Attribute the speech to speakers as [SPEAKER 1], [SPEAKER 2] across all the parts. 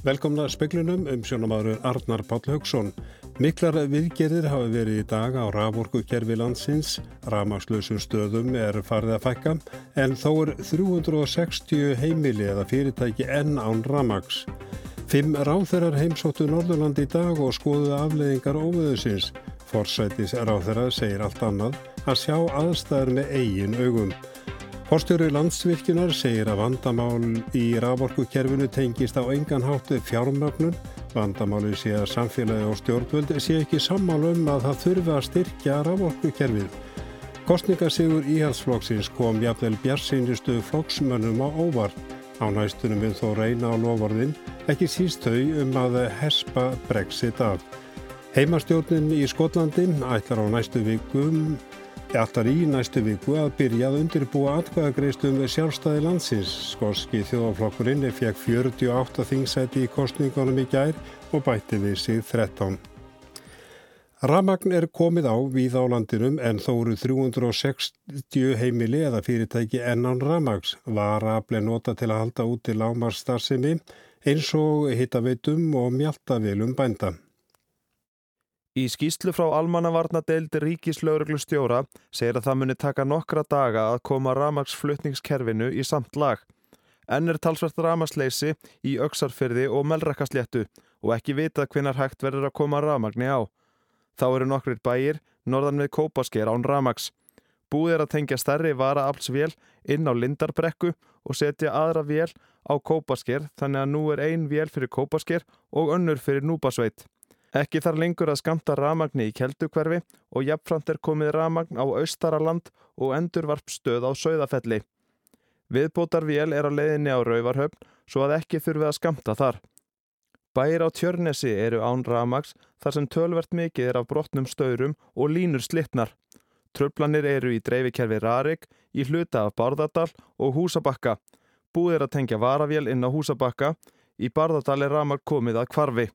[SPEAKER 1] Velkomna speklunum um sjónamaður Arnar Páll Haugsson. Miklar viðgerðir hafa verið í dag á raforkukerfi landsins. Ramagslösum stöðum er farið að fækka en þó er 360 heimili eða fyrirtæki enn án ramags. Fimm ráþerar heimsóttu Norðurland í dag og skoðuðu afleðingar óveðusins. Forsætis ráþerar segir allt annað að sjá aðstæður með eigin augum. Forstjóru landsvirkjunar segir að vandamál í raforkukerfinu tengist á engan háttu fjármögnun. Vandamáli sé að samfélagi og stjórnvöld sé ekki sammálu um að það þurfi að styrkja raforkukerfið. Kostningarsigur íhalsflokksins kom jafnvel bjarsýnistu flokksmönnum á óvart. Á næstunum við þó reyna á lovorðin, ekki síst þau um að hespa brexit af. Heimastjórnin í Skotlandi ætlar á næstu vikum Allar í næstu viku að byrjað undirbúa atkvæðagreistum við sjálfstæði landsins. Skorski þjóðaflokkurinn fekk 48 þingsæti í kostningunum í gær og bætti við sig 13. Ramagn er komið á við á landinum en þó eru 360 heimili eða fyrirtæki ennan ramags. Varafle nota til að halda út til lámarstarfsemi eins og hittaveitum og mjaltavilum bænda.
[SPEAKER 2] Í skýslu frá almannavarnadeildi ríkislauruglu stjóra segir að það muni taka nokkra daga að koma ramagsflutningskerfinu í samt lag. Enn er talsvært ramagsleysi í auksarfyrði og melrakasléttu og ekki vita hvenar hægt verður að koma ramagni á. Þá eru nokkrir bæir, norðan við Kópasker án ramags. Búið er að tengja stærri varaaflsvél inn á Lindarbrekku og setja aðra vél á Kópasker þannig að nú er ein vél fyrir Kópasker og önnur fyrir Núbasveit. Ekki þarf lengur að skamta ramagni í keldukverfi og jafnframt er komið ramagn á Austaraland og endurvarpstöð á Sauðafelli. Viðbótarvél er á leiðinni á Rauvarhöfn svo að ekki þurfi að skamta þar. Bæir á Tjörnesi eru án ramags þar sem tölvert mikið er af brotnum staurum og línur slittnar. Tröflanir eru í dreifikerfi Rarik, í hluta af Bárðardal og Húsabakka. Búið er að tengja varavél inn á Húsabakka. Í Bárðardal er ramag komið að kvarfi.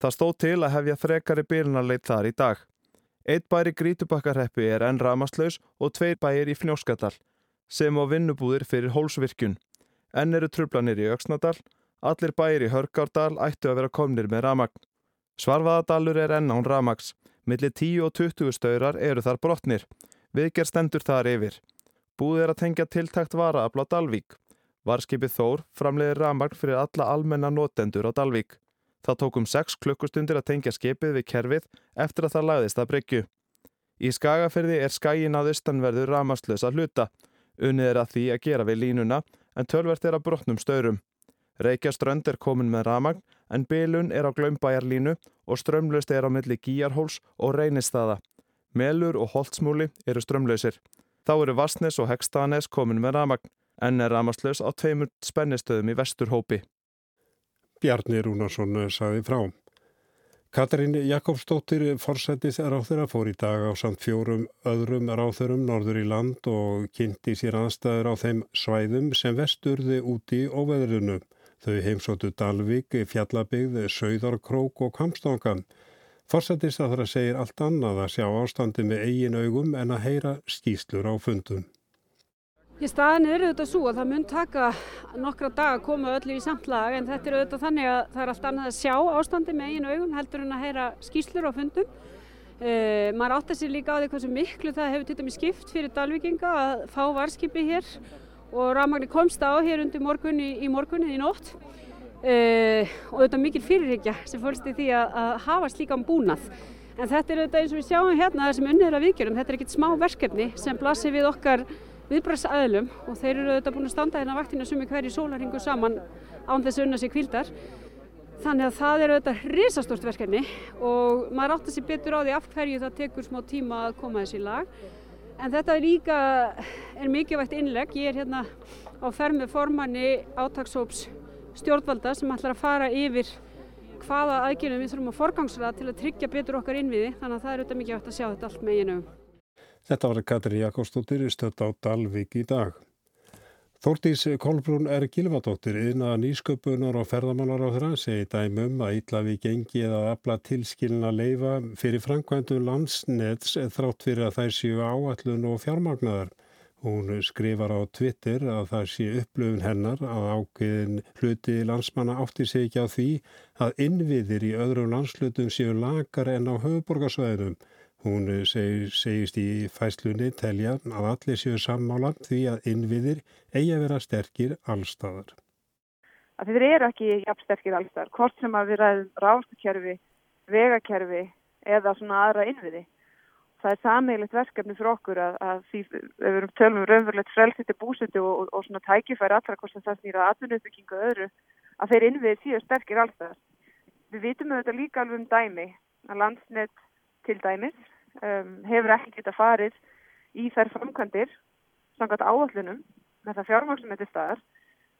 [SPEAKER 2] Það stóð til að hefja frekari bílunarleit þar í dag. Eitt bær í Grítubakkarheppi er enn ramaslaus og tveir bæir í Fnjóskadal sem á vinnubúðir fyrir hólsvirkjun. Enn eru trublanir í Öksnadal, allir bæir í Hörgárdal ættu að vera komnir með ramagn. Svarfaðadalur er enn án ramags, millir 10 og 20 staurar eru þar brotnir. Viðger stendur þar yfir. Búið er að tengja tiltækt vara að blá Dalvík. Varskipið Þór framleiðir ramagn fyrir alla almenna notendur á Dalvík. Það tókum 6 klukkustundir að tengja skipið við kerfið eftir að það lagðist að bryggju. Í skagaferði er skæin að austanverðu ramaslösa hluta. Unnið er að því að gera við línuna en tölvert er að brotnum staurum. Reykjaströnd er komin með ramagn en bylun er á glömbæjarlínu og strömlaust er á milli gíjarhóls og reynistaða. Melur og holtsmúli eru strömlausir. Þá eru Vassnes og Hegstanes komin með ramagn en er ramaslös á tveimur spennistöðum í vesturhópi.
[SPEAKER 1] Bjarni Rúnarsson saði frá. Katrín Jakobsdóttir forsættis ráþurra fór í dag á samt fjórum öðrum ráþurum norður í land og kynnti sér aðstæður á þeim svæðum sem vesturði úti óveðrunu. Þau heimsóttu Dalvik, Fjallabigð, Sauðarkrók og Kamstóngan. Forsættis að það segir allt annað að sjá ástandi með eigin augum en að heyra skýslur á fundum.
[SPEAKER 3] Ég staðin er auðvitað svo að það mun taka nokkra dag að koma öllu í samtlag en þetta er auðvitað þannig að það er allt annað að sjá ástandi með einu augum heldur en að heyra skýslur á fundum. Uh, maður átt að sér líka á því hversu miklu það hefur til dæmi skipt fyrir Dalvíkinga að fá varskipi hér og rafmagni komst á hér undir morgunni í morgunni í nótt uh, og auðvitað mikil fyrirhyggja sem fólst í því að, að hafa slíkan búnað. En þetta er auðvitað eins og við sjáum hérna það sem unnið er að viðgjörum, þetta er ekkit smá verkefni sem blasir við okkar viðbrastæðlum og þeir eru auðvitað búin að standa hérna vaktinu sem er hverju sólaringu saman án þess að unna sig kvildar. Þannig að það er auðvitað risastort verkefni og maður átt að sé betur á því af hverju það tekur smá tíma að koma þessi lag. En þetta er líka er mikilvægt innleg. Ég er hérna á fermi formanni átagsóps stjórnvalda sem ætlar að fara yfir hvaða aðgjörnum við þurfum að forgangsraða til að tryggja betur okkar innviði. Þannig að það er auðvitað mikilvægt að sjá þetta allt með einum.
[SPEAKER 1] Þetta var Katri Jakobsdóttir stödd á Dalvik í dag. Þórtís Kolbrún er gilvadóttir innan nýsköpunar og ferðamálar á þeirra segi dæmum að ítla við gengi eða afla tilskilina leifa fyrir framkvæmdum landsnets þrátt fyrir að þær séu áallun og fjármagnar. Hún skrifar á Twitter að það sé upplöfun hennar að ákveðin hluti landsmanna átti sig ekki á því að innviðir í öðrum landslutum séu lagar en á höfuborgarsvæðinum Hún seg, segist í fæslunni telja að allir séu sammála því að innviðir eigi að vera sterkir allstæðar.
[SPEAKER 4] Þeir eru ekki jafn sterkir allstæðar, hvort sem að við ræðum rástakerfi, vegakerfi eða svona aðra innviði. Það er sammeilegt verkefni fyrir okkur að, að því við verum tölum um raunverulegt frelsiti búsutu og, og, og svona tækifæri allra hvort sem það snýra aðtunauppbyggingu og öðru að þeir innviðir séu sterkir allstæðar. Við vitum auðvitað líka alveg um dæmi að landsnett til dæmis um, hefur ekki geta farið í þær framkvæmdir samkvæmt áallunum með það fjármaksum þetta staðar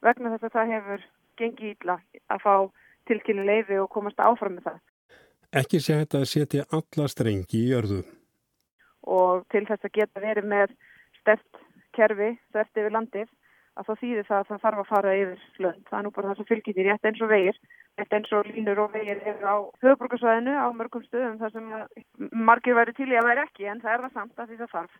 [SPEAKER 4] vegna þess að það hefur gengið ílla að fá tilkynni leifi og komast áfram með það.
[SPEAKER 1] Ekki sé þetta að setja alla strengi í örðu.
[SPEAKER 4] Og til þess að geta verið með stert kerfi, stert yfir landið, að þá þýðir það að það þarf að fara yfir slönd. Það er nú bara það sem fylgir því rétt eins og vegir Þetta eins og línur og vegir er á höfuborgarsvæðinu á mörgum stöðum þar sem margir væri til í að væri ekki en það er það samt að því það þarf.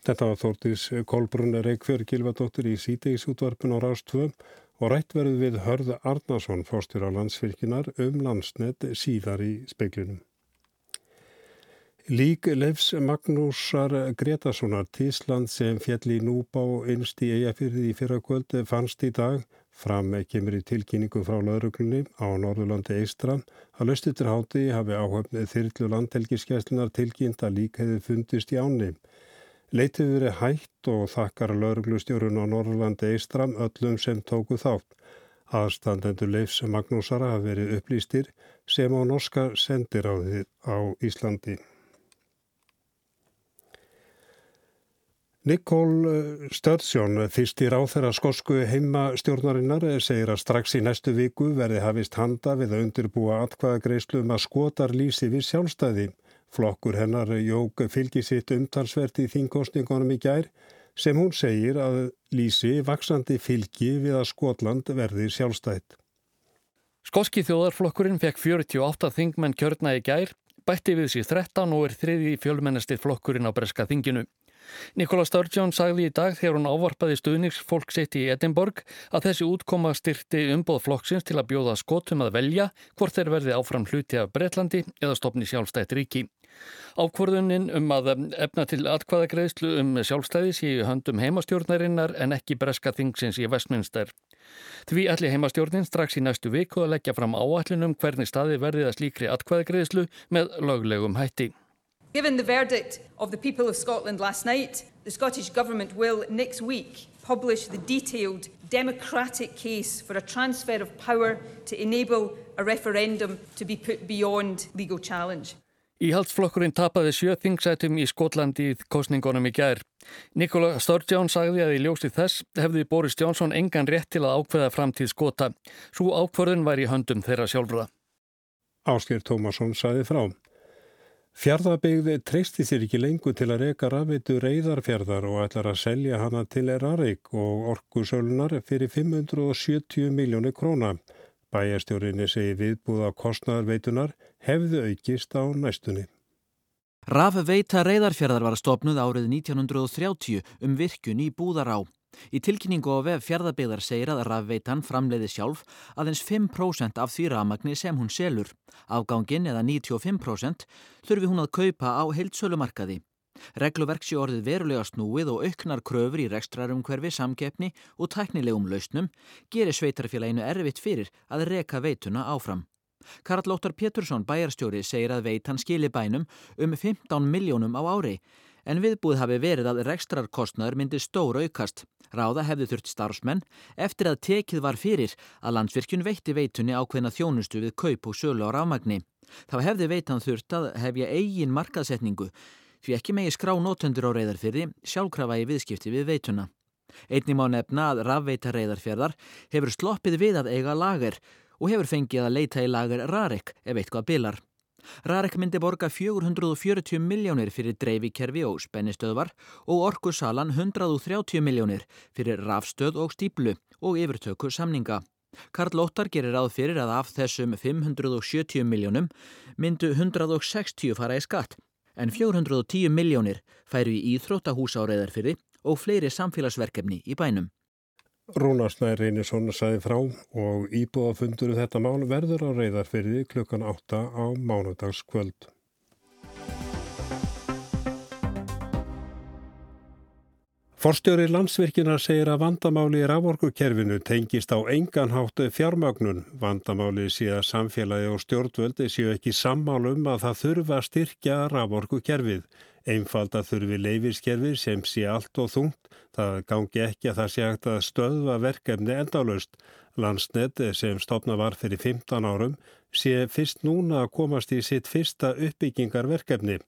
[SPEAKER 1] Þetta var Þórtís Kolbrunn Reykjörg Gilvardóttir í sítegis útvarpun á Rástvöm og rætt verið við Hörða Arnason fórstur á landsfylkinar um landsnet síðar í speiklunum. Lík Leifs Magnúsar Gretasonar Tísland sem fjall í Núbá einst í eigafyrði í fyrra kvöldi fannst í dag Fram kemur í tilkynningu frá lauruglunni á Norðurlandi Eistra að löstutur háti hafi áhöfnið þyrlu landhelgiskeslunar tilkynnt að lík hefði fundist í áni. Leitið verið hægt og þakkar lauruglustjórun á Norðurlandi Eistra öllum sem tóku þátt. Aðstandendur Leifs Magnúsara hafi verið upplýstir sem á norska sendir á, á Íslandi. Nikól eh, Stöðsjón, fyrst í ráþæra skosku heimastjórnarinnar, segir að strax í næstu viku verði hafist handa við að undirbúa atkvaðagreislu um að skotar lýsi við sjálfstæði. Flokkur hennar jók fylgi sitt umtalsvert í þingkostningunum í gær sem hún segir að lýsi vaksandi fylgi við að Skotland verði sjálfstætt.
[SPEAKER 5] Skoski þjóðarflokkurinn fekk 48 þingmenn kjörna í gær, bætti við sér 13 og er þriði fjölmennasti flokkurinn á breska þinginu. Nikola Sturgeon sagði í dag þegar hún ávarpaði stuðningsfólk sitt í Edinborg að þessi útkoma styrti umbóð flokksins til að bjóða skotum að velja hvort þeir verði áfram hluti af Breitlandi eða stopni sjálfstætt ríki. Ákvörðunin um að efna til atkvaðagreðslu um sjálfstæði séu höndum heimastjórnarinnar en ekki breska þingsins í Vestminster. Því ætli heimastjórnin strax í næstu viku að leggja fram áallunum hvernig staði verðið að slíkri atkvaðagreðslu með löglegum hætti.
[SPEAKER 6] Given the verdict of the people of Scotland last night, the Scottish Government will next week publish the detailed democratic case for a transfer of power to enable a referendum to be put beyond legal challenge.
[SPEAKER 5] Íhaldsflokkurinn tapaði sjö þingsætum í Skotlandi í kostningunum í gær. Nikola Sturgeon sagði að í ljósi þess hefði Boris Johnson engan rétt til að ákveða framtíð skota. Svo ákvörðun var í höndum þeirra sjálfra.
[SPEAKER 1] Ásker Tómasson sagði frá. Fjörðabegði treysti sér ekki lengur til að reyka rafvitu reyðarfjörðar og ætlar að selja hana til Rarik og orkusölunar fyrir 570 miljónu króna. Bæjarstjórinni segi viðbúða kostnæðarveitunar hefðu aukist á næstunni.
[SPEAKER 7] Rafveita reyðarfjörðar var stopnuð árið 1930 um virkun í Búðará. Í tilkynningu á vef fjörðabyggðar segir að rafveitan framleiði sjálf aðeins 5% af því rafmagni sem hún selur. Afgangin eða 95% þurfi hún að kaupa á heildsölumarkaði. Regluverk sé orðið verulega snúið og auknar kröfur í rekstrarumhverfi, samkeppni og tæknilegum lausnum gerir sveitarfélaginu erfitt fyrir að reka veituna áfram. Karl Óttar Pétursson bæjarstjóri segir að veitan skilir bænum um 15 miljónum á ári en viðbúð hafi verið að rekstrarkostnaður myndi stóra aukast. Ráða hefði þurft starfsmenn eftir að tekið var fyrir að landsvirkjun veitti veitunni ákveðna þjónustu við kaup og sölu á rámagni. Þá hefði veitan þurft að hefja eigin markaðsetningu því ekki megi skrá nótöndur á reyðarfyrði sjálfkrafa í viðskipti við veituna. Einni má nefna að rafveita reyðarfjörðar hefur sloppið við að eiga lager og hefur fengið að leita í lager Rarek ef eitthvað bilar. Rarek myndi borga 440 miljónir fyrir dreifikerfi og spennistöðvar og orkusalan 130 miljónir fyrir rafstöð og stíplu og yfirtöku samninga. Karl Óttar gerir ráð fyrir að af þessum 570 miljónum myndu 160 fara í skatt en 410 miljónir færu í íþróttahúsáreðar fyrir og fleiri samfélagsverkefni í bænum.
[SPEAKER 1] Rúnarsnæri Reynisson sæði frá og íbúafundur þetta mál verður á reyðarferði klukkan 8 á mánudagskvöld. Forstjóri landsvirkina segir að vandamáli í raforkukerfinu tengist á enganháttu fjármögnun. Vandamáli sé að samfélagi og stjórnvöldi séu ekki sammálum að það þurfa að styrkja raforkukerfið. Einfalda þurfi leifiskerfi sem sé allt og þungt. Það gangi ekki að það sé hægt að stöðva verkefni endalust. Landsnet sem stopna var fyrir 15 árum sé fyrst núna að komast í sitt fyrsta uppbyggingarverkefni.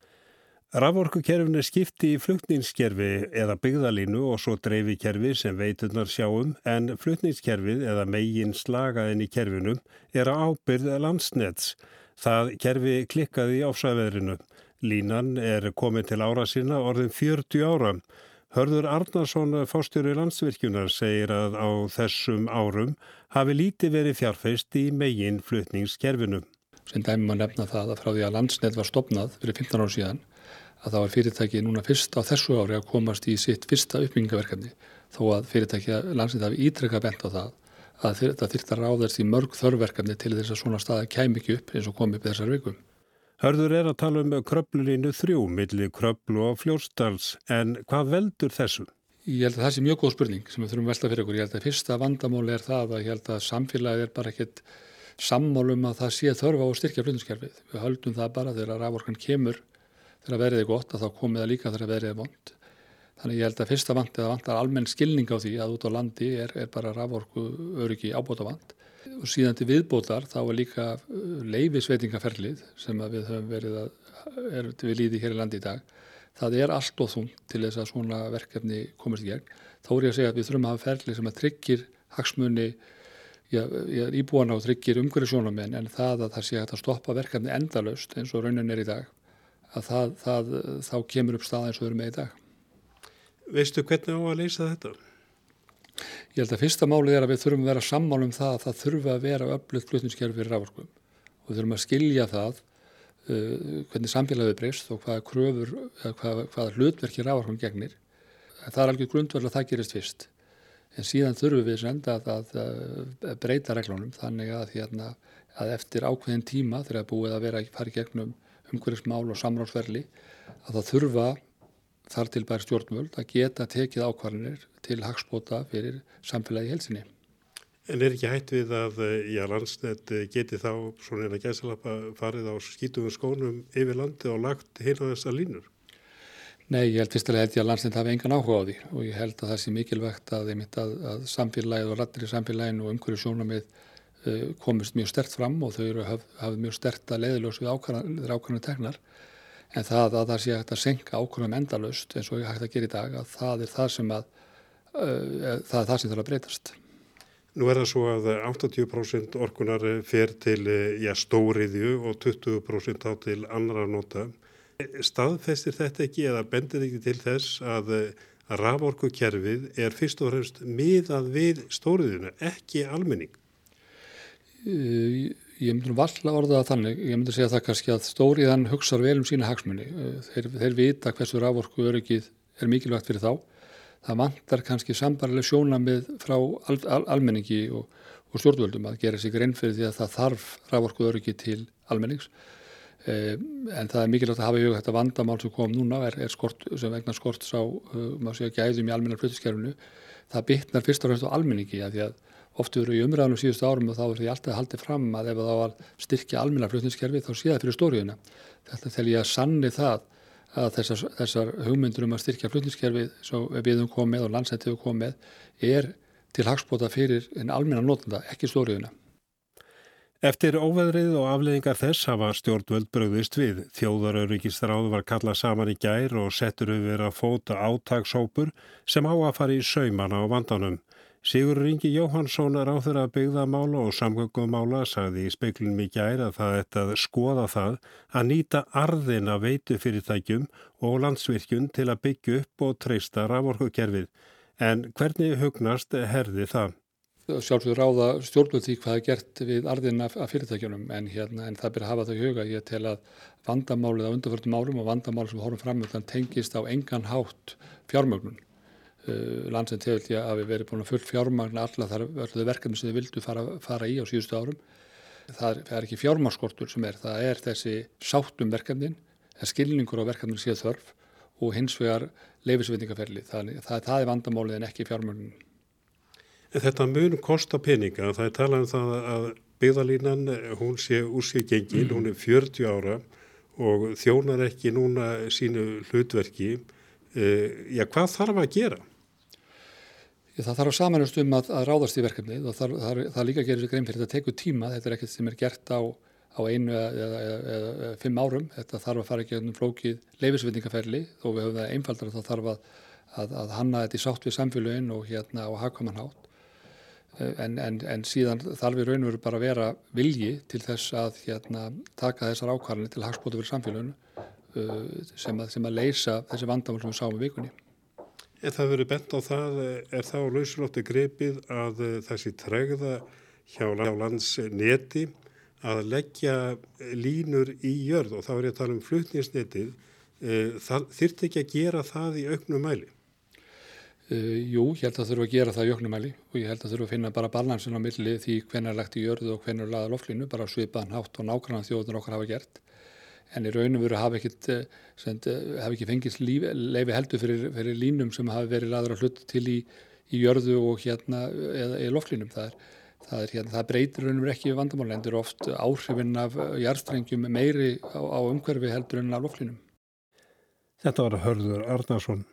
[SPEAKER 1] Raforkukerfin er skipti í flutningskerfi eða byggðalínu og svo dreifikerfi sem veiturnar sjáum en flutningskerfið eða megin slagaðin í kerfinum er ábyrð landsnets. Það kerfi klikkaði í ásæðveðrinu. Línan er komin til ára sína orðin 40 ára. Hörður Arnarsson fástjóri landsvirkjunar segir að á þessum árum hafi líti verið fjárfeist í megin flutningskerfinu.
[SPEAKER 8] Sem dæmi maður nefna það að frá því að landsnet var stopnað fyrir 15 ára síðan að það var fyrirtæki núna fyrst á þessu ári að komast í sitt fyrsta uppbyggingaverkefni þó að fyrirtæki landsnet hafi ítrekka bent á það að það þyrta ráðast í mörg þörfverkefni til þess að svona staða kæm ekki upp eins og komi upp þessar vikum.
[SPEAKER 1] Hörður er að tala um kröplulínu þrjú, milli kröplu og fljóstals, en hvað veldur þessu?
[SPEAKER 8] Ég held að það sé mjög góð spurning sem við þurfum velta fyrir okkur. Ég held að fyrsta vandamáli er það að ég held að samfélagið er bara ekkert sammálum að það sé þörfa og styrkja flutningskerfið. Við höldum það bara þegar raforkan kemur þegar verðið er gott að þá komið það líka þegar verðið er vond. Þannig ég held að fyrsta vant eða vantar almenn skilning á því að út á landi er, er bara raforku öryggi ábóta vant og síðan til viðbótar þá er líka uh, leifisveitingaferlið sem við höfum verið að er við líði hér í landi í dag það er allt og þún til þess að svona verkefni komast í gegn. Þá er ég að segja að við þurfum að hafa ferlið sem að tryggir hagsmunni íbúana og tryggir umhverjusjónamenn en það að það sé að stoppa verkefni endalöst eins og raunin er í dag að það, það, þá kemur upp stað eins og við erum með í dag.
[SPEAKER 1] Veistu hvernig á að leysa þetta?
[SPEAKER 8] Ég held að fyrsta málið er að við þurfum að vera sammál um það að það þurfa að vera öflugt flutningskerfi fyrir rávorkum og við þurfum að skilja það uh, hvernig samfélagið breyst og hvaða kröfur, hvaða, hvaða hlutverki rávorkum gegnir. Það er alveg grundverð að það gerist fyrst en síðan þurfum við senda að, að, að breyta reglunum þannig að, hérna, að eftir ákveðin tíma þegar búið að vera að fara í gegnum umhverfismál og samráðsverli að það þurfa þar til bæri stjórnvöld að geta tekið ákvarðinir til hagspóta fyrir samfélagi helsinni.
[SPEAKER 1] En er ekki hægt við að já, landsnett geti þá svona eina gæsalappa farið á skítum skónum yfir landi og lagt hérna þessar línur?
[SPEAKER 8] Nei, ég held ég að landsnett hafi engan áhuga á því og ég held að það sé mikilvægt að, að, að samfélagið og rattir í samfélaginu og umhverju sjónamið uh, komist mjög stert fram og þau eru hafið haf mjög stert að leiðiljós við ákvarðanir teknar en það að það sé hægt að senka ákvörðum endalust eins og ég hægt að gera í dag að það er það sem að uh, það er það sem þarf að breytast.
[SPEAKER 1] Nú er það svo að 80% orkunar fer til já, stóriðju og 20% á til annara nota. Staðfestir þetta ekki eða bendir ekki til þess að, að raforkukerfið er fyrst og fremst miðað við stóriðjuna, ekki almenning?
[SPEAKER 8] Ég myndi nú valla orða það þannig, ég myndi segja það kannski að stóriðan hugsaður vel um sína hagsmunni. Eh, þeir, þeir vita hversu rávorku öryggið er mikilvægt fyrir þá. Það vantar kannski sambarlega sjónamið frá al, al, almenningi og, og stjórnvöldum að gera sig reyn fyrir því að það þarf rávorku öryggið til almennings. Eh, en það er mikilvægt að hafa í huga þetta vandamál sem kom núna, er, er skort, sem vegna skorts á, uh, maður segja, gæðum í almennar flutiskerfinu. Það bytnar fyrst og fremst á almenningi að því að oft eru í umræðanum síðustu árum og þá er því alltaf haldið fram að ef það var styrkja almenna flutningskerfi þá sé það fyrir stóriðuna. Þetta tel ég að sanni það að þessar, þessar hugmyndur um að styrkja flutningskerfi sem við höfum komið og landsættið höfum komið er til hagspota fyrir en almenna nótunda, ekki stóriðuna.
[SPEAKER 1] Eftir óveðrið og afleðingar þess hafa stjórnvöld bröðist við. Þjóðarauðrikistráð var kallað saman í gær og settur yfir að fóta átagshópur sem á að fara í saumana á vandanum. Sigur Ringi Jóhansson er áþur að byggða mála og samgöngumála sagði í speiklunum í gæri að það ætti að skoða það að nýta arðin að veitu fyrirtækjum og landsvirkjun til að byggja upp og treysta raforkukerfið. En hvernig hugnast herði það?
[SPEAKER 8] Sjálfsögur ráða stjórnvöld því hvað er gert við arðin af fyrirtækjunum en, hérna, en það byrja að hafa það í huga. Ég tel að vandamálið á undarförnum árum og vandamálið sem horfum fram tengist á engan hátt fjármögnun. Uh, landsend hefur því að við verið búin að full fjármagna þar öllu verkefni sem þið vildu fara, fara í á síðustu árum. Það er, ekki fjármagskortur sem er, það er þessi sáttum verkefnin, það er skilningur á verkefnin síðan þörf og hins vegar leifisveitingaferli. Það, það, það er vandamálið en ekki fjármagnin.
[SPEAKER 1] Þetta mun kosta peninga, það er talað um það að byggðalínan, hún sé úr sig gengil, mm. hún er 40 ára og þjónar ekki núna sínu hlutverki. Uh, já, hvað þarf að gera?
[SPEAKER 8] Það þarf að samanast um að, að ráðast í verkefni og það, það, það líka gerir grein fyrir þetta tekur tíma, þetta er ekkert sem er gert á, á einu eða, eða, eða, eða fimm árum, þetta þarf að fara ekki um flókið leifisveitingaferli og við höfum það einfaldar að það þarf að, að hanna þetta í sátt við samfélagin og hérna á hagkvæmanhátt en, en, en síðan þarf við raun og veru bara að vera vilji til þess að hérna, taka þessar ákvarðanir til hagspótu fyrir samfélaginu uh, sem, sem að leysa þessi vandamál sem við sáum í vikunni.
[SPEAKER 1] En það verið bent á það, er þá lausulótti greipið að eh, þessi tregða hjá landsneti að leggja línur í jörð. Og þá er ég að tala um flutnisnetið, eh, þyrrt ekki að gera það í auknum mæli?
[SPEAKER 8] Uh, jú, ég held að þurfa að gera það í auknum mæli. Og ég held að þurfa að finna bara balansin á milli því hvernig er lagt í jörðu og hvernig er lagað loflinu, bara svipaðan hátt og nákvæmlega þjóðunar okkar hafa gert en í raunum veru hafa ekkit eh, eh, hafa ekki fengist leifi heldur fyrir, fyrir línum sem hafa verið laður að hlut til í, í jörðu og hérna eða í loftlínum. Það, er, það, er, hérna, það breytir raunum ekki það eru oft áhrifin af jarstrengjum meiri á, á umhverfi heldur en af loftlínum.
[SPEAKER 1] Þetta var Hörður Arnarsson.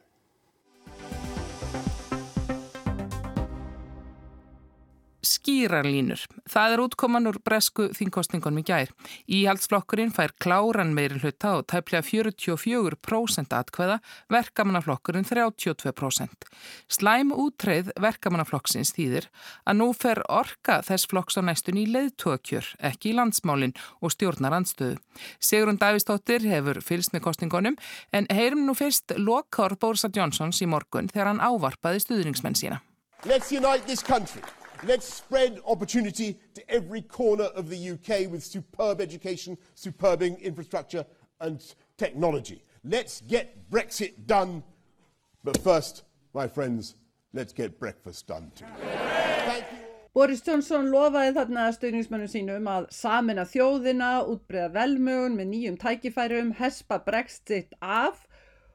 [SPEAKER 9] Skýrarlínur. Það er útkoman úr bresku þingkostningunum í gær. Íhaldsflokkurinn fær kláran meiri hluta og tæplega 44% atkveða, verkamannaflokkurinn 32%. Slæm útreið verkamannaflokksins þýðir að nú fer orka þess flokks á næstun í leiðtókjör, ekki í landsmálinn og stjórnar andstöðu. Sigrun Davistóttir hefur fylst með kostningunum en heyrum nú fyrst lokkár Bórsa Jónsons í morgun þegar hann ávarpaði stuðningsmenn sína.
[SPEAKER 10] Let's unite this country. Let's spread opportunity to every corner of the UK with superb education, superb infrastructure and technology. Let's get Brexit done. But first, my friends, let's get breakfast done too.
[SPEAKER 11] Boris Johnson lofaði þarna stöðningsmönnum sínum að samina þjóðina, útbreyða velmögun með nýjum tækifærum, hespa Brexit af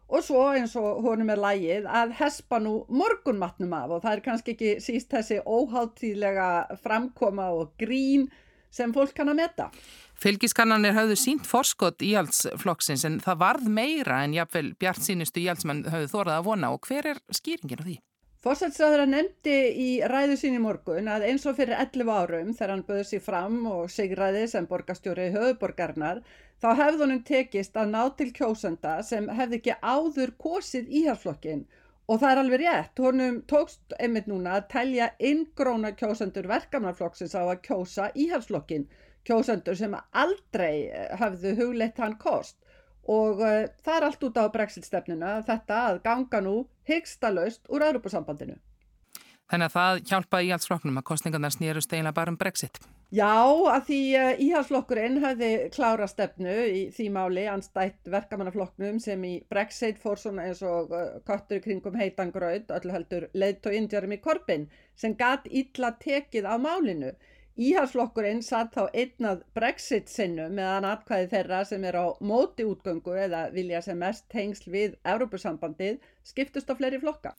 [SPEAKER 11] og svo eins og honum er lægið að hespa nú morgunmatnum af og það er kannski ekki síst þessi óháttíðlega framkoma og grín sem fólk kann að metta.
[SPEAKER 9] Fylgiskannanir hafðu sínt forskott í allsflokksins en það varð meira en jáfnvel bjart sínustu í allsmenn hafðu þórað að vona og hver er skýringin á því?
[SPEAKER 11] Fórsætsræður nefndi í ræðu sín í morgun að eins og fyrir 11 árum þegar hann böði sér fram og sigraði sem borgastjóri höfuborgarnar þá hefði honum tekist að ná til kjósenda sem hefði ekki áður kosið íhalsflokkin og það er alveg rétt, honum tókst einmitt núna að telja inngróna kjósendur verkamannaflokksins á að kjósa íhalsflokkin, kjósendur sem aldrei hafðu hugleitt hann kost og uh, það er allt út á brexit stefnuna þetta að ganga nú hyggsta laust úr Europasambandinu.
[SPEAKER 9] Þannig að það hjálpaði íhalsflokknum að kostningarnar snýrust eiginlega bara um brexit.
[SPEAKER 11] Já, að því uh, íhalsflokkurinn hefði klára stefnu í því máli anstætt verkamannaflokknum sem í brexit fór svona eins og uh, köttur kringum heitan gröð, öllu heldur leitt og indjarum í korpin sem gatt illa tekið á málinu. Íhalsflokkurinn satt þá einnað brexit sinnu meðan atkvæði þeirra sem er á móti útgöngu eða vilja sem mest tengsl við Európusambandið skiptust á fleiri flokka.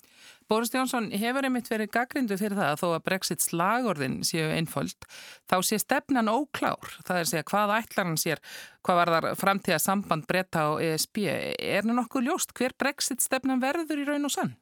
[SPEAKER 9] Boris Jónsson hefur einmitt verið gaggrindu fyrir það að þó að brexit slagorðin séu einföld þá sé stefnan óklár. Það er að segja hvað ætlar hann sér, hvað var þar framtíða samband breyta á ESB. Er það nokkuð ljóst hver brexit stefnan verður í raun og sann?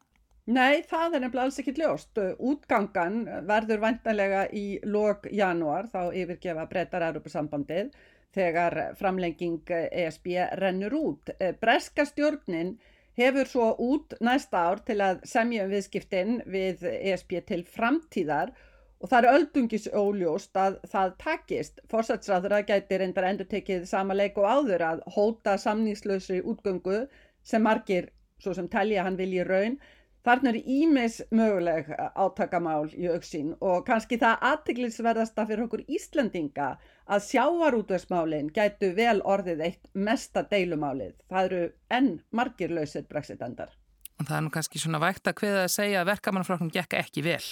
[SPEAKER 11] Nei, það er nefnilega alls ekki ljóst. Útgangan verður vantanlega í lok janúar, þá yfirgefa breytar Europasambandið, þegar framlenging ESB rennur út. Breska stjórnin hefur svo út næsta ár til að semja um viðskiptin við ESB til framtíðar og það er öldungis óljóst að það takist. Forsætsræður að gæti reyndar endur tekið sama leik og áður að hóta samningslausri útgöngu sem margir, svo sem telja hann vilji raun, Þarna eru ímis möguleg átakamál í auksín og kannski það aðteglisverðasta fyrir okkur Íslandinga að sjávarútvegsmálinn gætu vel orðið eitt mesta deilumálið. Það eru enn margir lausir brexitendar.
[SPEAKER 9] Og það er nú kannski svona vægt að hviða að segja að verkamannaflokkum gekk ekki vel.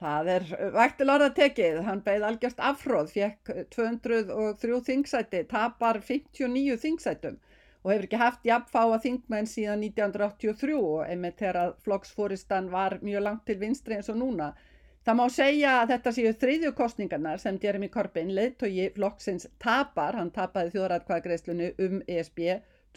[SPEAKER 11] Það er vægtil orða tekið. Hann beigð algjörst afhróð, fekk 203 þingsæti, tapar 59 þingsætum og hefur ekki haft jafnfáa þingmenn síðan 1983 og einmitt þegar flokksfóristan var mjög langt til vinstri eins og núna. Það má segja að þetta séu þriðju kostningarnar sem Jeremy Corbyn, leittói flokksins, tapar. Hann tapaði þjóðrætkvæðagreislunu um ESB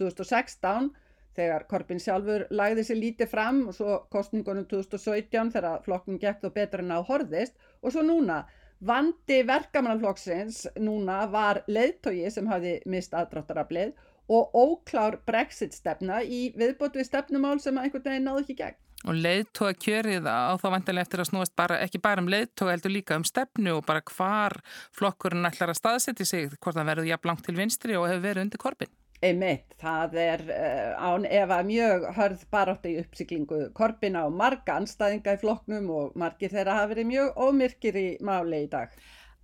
[SPEAKER 11] 2016 þegar Corbyn sjálfur lagði sér lítið fram og svo kostningunum 2017 þegar flokknum gekk þó betur en á horðist og svo núna. Vandi verkamannaflokksins núna var leittói sem hafi mist aðdráttaraflið og óklár brexit stefna í viðbót við stefnumál sem einhvern veginn náðu ekki gegn.
[SPEAKER 9] Og leiðtóa kjörið á þá vantilega eftir að snúast bara, ekki bara um leiðtóa heldur líka um stefnu og bara hvar flokkurinn ætlar að staðsetja sig, hvort það verður jafn langt til vinstri og hefur verið undir korfin.
[SPEAKER 11] Einmitt, það er uh, án ef að mjög hörð barátt í uppsiklingu korfina og marga anstæðinga í flokknum og margir þeirra hafa verið mjög ómyrkir í máli í dag.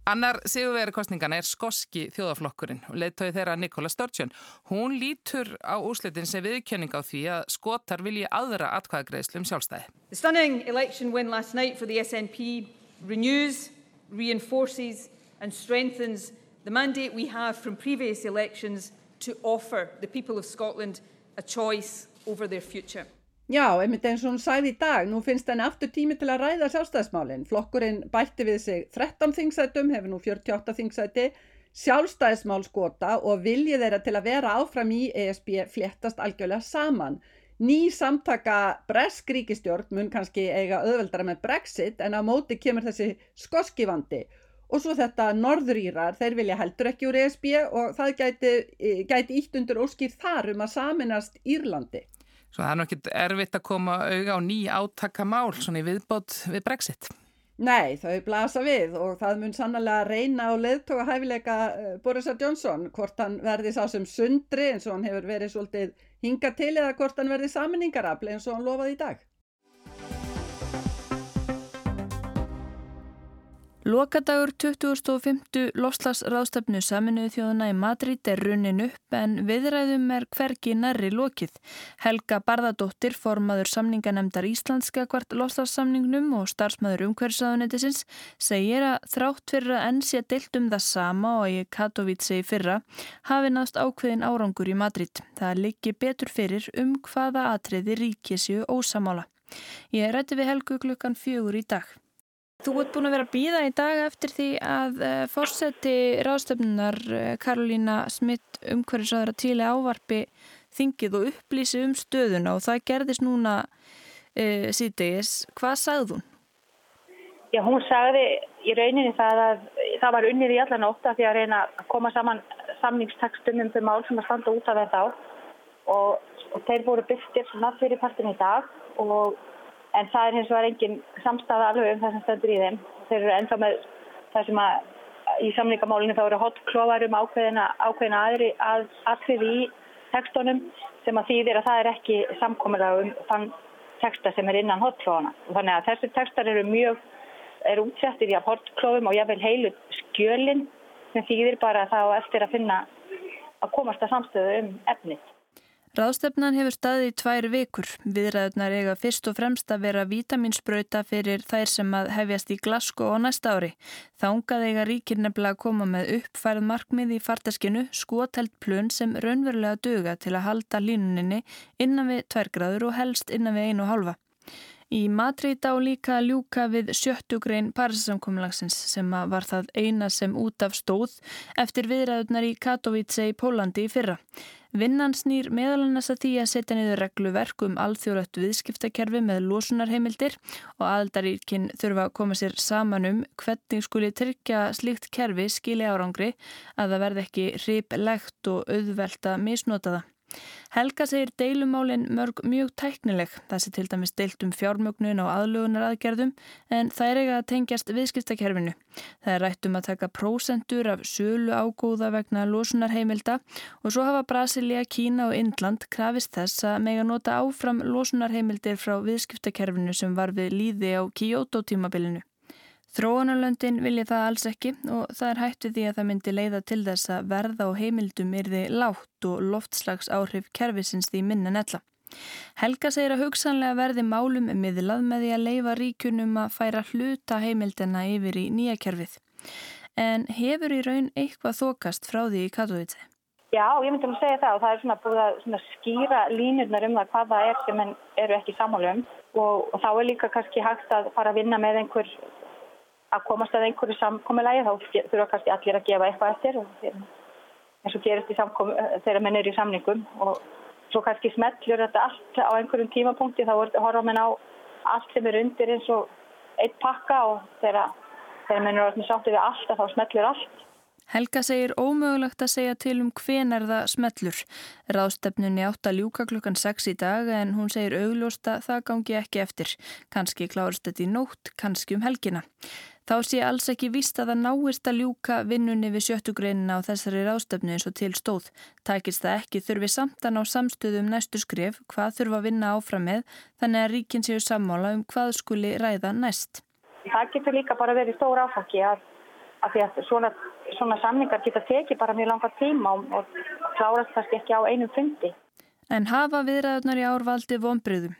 [SPEAKER 9] Annar sigurveri kostningana er skoski þjóðaflokkurinn og leittói þeirra Nikola Sturgeon. Hún lítur á úslitin sem viðkjöning á því að skotar vilji aðra atkvæðagreðslu um sjálfstæði.
[SPEAKER 6] The stunning election win last night for the SNP renews, reinforces and strengthens the mandate we have from previous elections to offer the people of Scotland a choice over their future.
[SPEAKER 11] Já, einmitt eins og hún sæði í dag, nú finnst henni aftur tími til að ræða sjálfstæðismálinn. Flokkurinn bætti við sig 13 þingsætum, hefur nú 48 þingsæti, sjálfstæðismál skota og viljið þeirra til að vera áfram í ESB fléttast algjörlega saman. Ný samtaka bresk ríkistjórn mun kannski eiga öðveldara með Brexit en á móti kemur þessi skoskivandi. Og svo þetta norðrýrar, þeir vilja heldur ekki úr ESB og það gæti, gæti ítt undir óskýr þar um að saminast Írlandi.
[SPEAKER 9] Svo það er nokkið erfitt að koma auga á ný átakamál svona í viðbót við Brexit.
[SPEAKER 11] Nei, þau blasa við og það mun sannlega reyna á leðtoga hæfileika eh, Boris Johnson hvort hann verði sá sem sundri eins og hann hefur verið svolítið hinga til eða hvort hann verði saminningarafli eins og hann lofaði í dag.
[SPEAKER 12] Lokadagur 2050 lofslagsráðstefnu saminuðu þjóðuna í Madrid er runnin upp en viðræðum er hvergi nærri lokið. Helga Barðadóttir, formaður samninganemdar Íslandska kvart lofslagssamningnum og starfsmæður umhverfisaðunetisins, segir að þrátt fyrir að enn sé deilt um það sama og í Katowice í fyrra hafi náðst ákveðin árangur í Madrid. Það liggi betur fyrir um hvaða atriði ríkisju ósamála. Ég rætti við Helgu klukkan fjögur í dag. Þú ert búin að vera að býða í dag eftir því að eh, fórseti ráðstöfnunar uh, Karolína Smith umhverfisáður að tíli ávarpi þingið og upplýsi um stöðuna og það gerðist núna uh, síðdegis. Hvað sagði hún?
[SPEAKER 13] Já, hún sagði í rauninni það að það var unnið í allan óta því að reyna að koma saman samningstekstum um þau mál sem að standa út af þetta og, og þeir voru byrktir svona fyrir partin í dag og en það er hins vegar engin samstafa alveg um það sem stendur í þeim. Þeir eru ennþá með það sem að í samlingamálinu þá eru hotklóvar um ákveðina, ákveðina aðri að aðtriði í tekstunum sem að þýðir að það er ekki samkomiðlega um þann teksta sem er innan hotklófana. Þannig að þessi tekstar eru mjög, eru útsettir í að hotklófum og jáfnveil heilu skjölinn sem þýðir bara þá eftir að finna að komast að samstöðu um efnið.
[SPEAKER 12] Ráðstefnan hefur staðið í tvær vikur. Viðræðunar eiga fyrst og fremst að vera vitaminsbrauta fyrir þær sem að hefjast í Glasgow á næsta ári. Þángað eiga ríkir nefnilega að koma með uppfærið markmið í fartaskinu skotelt plön sem raunverulega döga til að halda línuninni innan við tværgraður og helst innan við einu halva. Í Madrid á líka ljúka við sjöttugrein Parísasamkomlagsins sem var það eina sem út af stóð eftir viðræðunar í Katowice í Pólandi í fyrra. Vinnan snýr meðalannast að því að setja niður regluverk um alþjóðlögt viðskiptakerfi með losunarheimildir og aðaldaríkinn þurfa að koma sér saman um hvernig skuli tryggja slíkt kerfi skili árangri að það verði ekki hriplegt og auðvelt að misnota það. Helga segir deilumálin mörg mjög tæknileg, þessi til dæmis deilt um fjármögnun og aðlugunar aðgerðum en það er eiga að tengjast viðskiptakerfinu. Það er rætt um að taka prósendur af sölu ágóða vegna losunarheimilda og svo hafa Brasilia, Kína og Indland krafist þess að mega nota áfram losunarheimildir frá viðskiptakerfinu sem var við líði á Kyoto tímabilinu. Þróunarlöndin vilja það alls ekki og það er hættu því að það myndi leiða til þess að verða á heimildum er þið látt og loftslags áhrif kervisins því minna netla. Helga segir að hugsanlega verði málum miðlað með því að leifa ríkunum að færa hluta heimildina yfir í nýja kerfið. En hefur í raun eitthvað þokast frá því í Katowice?
[SPEAKER 13] Já, ég myndi að segja það og það er svona búið að skýra línurnar um það hvað það er sem eru ekki samálum og, og þá er líka kannski hægt að fara að vinna með einhver að komast að einhverju samkomiðlægi þá þurfa kannski allir að gefa eitthvað eftir eins og gerist í samkom þegar menn er í samningum og svo kannski smellur þetta allt á einhverjum tímapunkti þá horfa menn á allt sem er undir eins og eitt pakka og þegar, menn eru sáttið við allt þá smellur allt
[SPEAKER 12] Helga segir ómögulegt að segja til um hvenar það smellur. Ráðstefnunni átt að ljúka klukkan 6 í dag en hún segir augljósta það gangi ekki eftir. Kanski klárst þetta í nótt, kanski um helgina. Þá sé alls ekki víst að það náist að ljúka vinnunni við sjöttugreinina á þessari ráðstöfnu eins og til stóð. Tækist það ekki þurfi samtan á samstöðum næstu skrif hvað þurfa að vinna áfram með þannig að ríkin séu sammála um hvað skuli ræða næst.
[SPEAKER 13] Það getur líka bara verið stór áfangi að, að því að svona, svona samningar geta tekið bara mjög langa tíma og, klárast það ekki á einum fundi.
[SPEAKER 12] En hafa viðræðunar í ár valdi vonbröðum.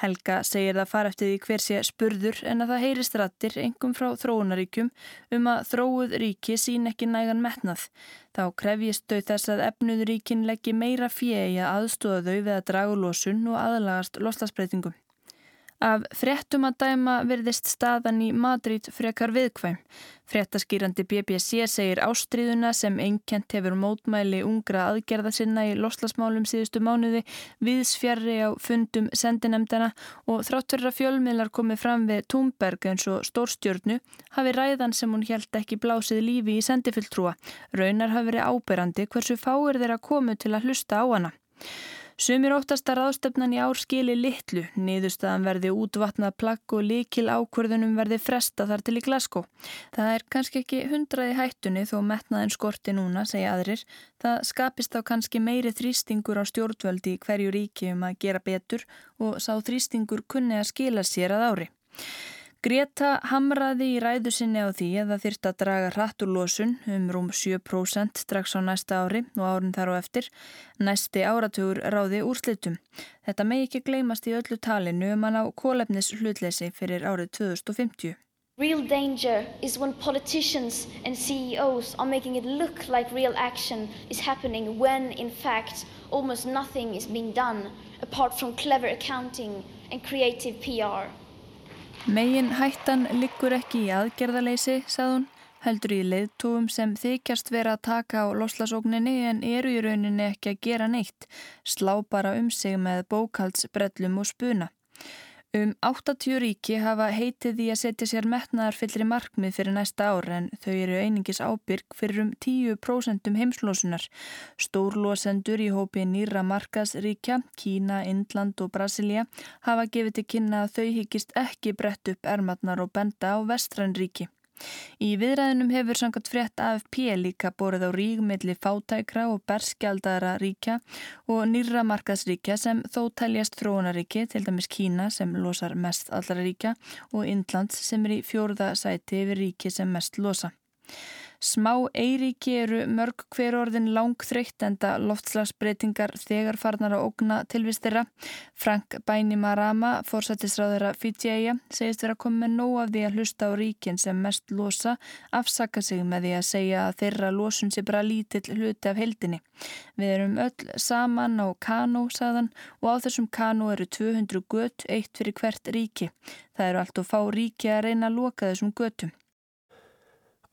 [SPEAKER 12] Helga segir það fara eftir því hver sé spurður en að það heyrist rattir engum frá þróunaríkjum um að þróuð ríki sín ekki nægan metnað. Þá krefjist þau þess að efnuðuríkin leggji meira fjegi að aðstóða þau við að dragu losun og aðlagast loslasbreytingum. Af fréttum að dæma verðist staðan í Madrid frekar viðkvæm. Fréttaskýrandi BBC segir ástriðuna sem einkent hefur mótmæli ungra aðgerða sinna í loslasmálum síðustu mánuði viðsfjarri á fundum sendinemdana og þráttur að fjölmiðlar komið fram við Thunberg eins og stórstjörnu hafi ræðan sem hún held ekki blásið lífi í sendifilltrúa. Raunar hafi verið áberandi hversu fáir þeirra komu til að hlusta á hana. Sumir óttast að ráðstöfnan í ár skili litlu, niðurstaðan verði útvatnað plagg og likil ákvörðunum verði fresta þar til í Glasgow. Það er kannski ekki hundraði hættunni þó metnaðin skorti núna, segja aðrir. Það skapist á kannski meiri þrýstingur á stjórnvöldi í hverju ríki um að gera betur og sá þrýstingur kunni að skila sér að ári. Greta hamraði í ræðu sinni á því að það þyrst að draga hrattúrlósun um rúm 7% strax á næsta ári og árin þar á eftir. Næsti áratugur ráði úrslitum. Þetta megi ekki gleymast í öllu talinu um að ná kólefnis hlutleysi fyrir árið 2050.
[SPEAKER 14] Real danger is when politicians and CEOs are making it look like real action is happening when in fact almost nothing is being done apart from clever accounting and creative PR.
[SPEAKER 12] Megin hættan liggur ekki í aðgerðaleysi, sagði hún, heldur í leiðtóum sem þykjast vera að taka á loslasókninni en eru í rauninni ekki að gera neitt, slá bara um sig með bókaldsbrellum og spuna. Um 80 ríki hafa heitið því að setja sér metnaðar fyllri markmið fyrir næsta ár en þau eru einingis ábyrg fyrir um 10% heimslosunar. Stórlosendur í hópi nýra markasríkja, Kína, Indland og Brasilia hafa gefið til kynna að þau higgist ekki brett upp ermatnar og benda á vestrænríki. Í viðræðinum hefur sangat frétt AFP líka borið á rígmiðli fátækra og berskjaldara ríkja og nýra markaðsríkja sem þó teljast þróunaríki, til dæmis Kína sem losar mest allra ríkja og Indlands sem er í fjórða sæti yfir ríki sem mest losa. Smá eiríki eru mörg hver orðin langþreytt enda loftslagsbreytingar þegar farnar að ógna tilvist þeirra. Frank Bainimarama, fórsættisráðara Fidjæja, segist vera að koma með nóg af því að hlusta á ríkin sem mest losa, afsaka sig með því að segja að þeirra losun sé bara lítill hluti af heldinni. Við erum öll saman á Kano, sagðan, og á þessum Kano eru 200 gött, eitt fyrir hvert ríki. Það eru allt og fá ríki að reyna að loka þessum göttum.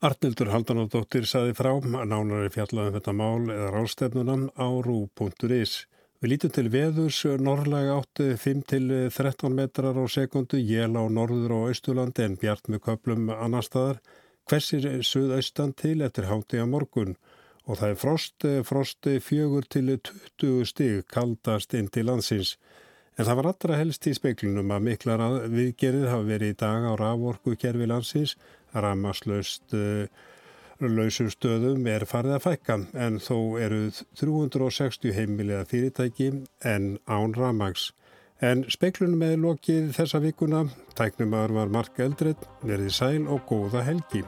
[SPEAKER 1] Arnildur Haldanóttir saði frá að nánari fjallaðum þetta mál eða rástefnunam á rú.is. Við lítum til veðurs norrlega átti 5-13 metrar á sekundu, jél á norður og austurlandi en bjart með köplum annar staðar. Hversir suðaustan til eftir háti á morgun og það er frost, eh, frost fjögur til 20 stig kaldast inn til landsins. En það var allra helst í speiklunum að miklar viðgerið hafa verið í dag á raforku kerfi landsins, ramaslaust uh, lausum stöðum er farið að fækka en þó eru 360 heimiliða fyrirtæki en án ramags. En speiklunum með lokið þessa vikuna, tæknumar var Mark Eldred, verði sæl og góða helgi.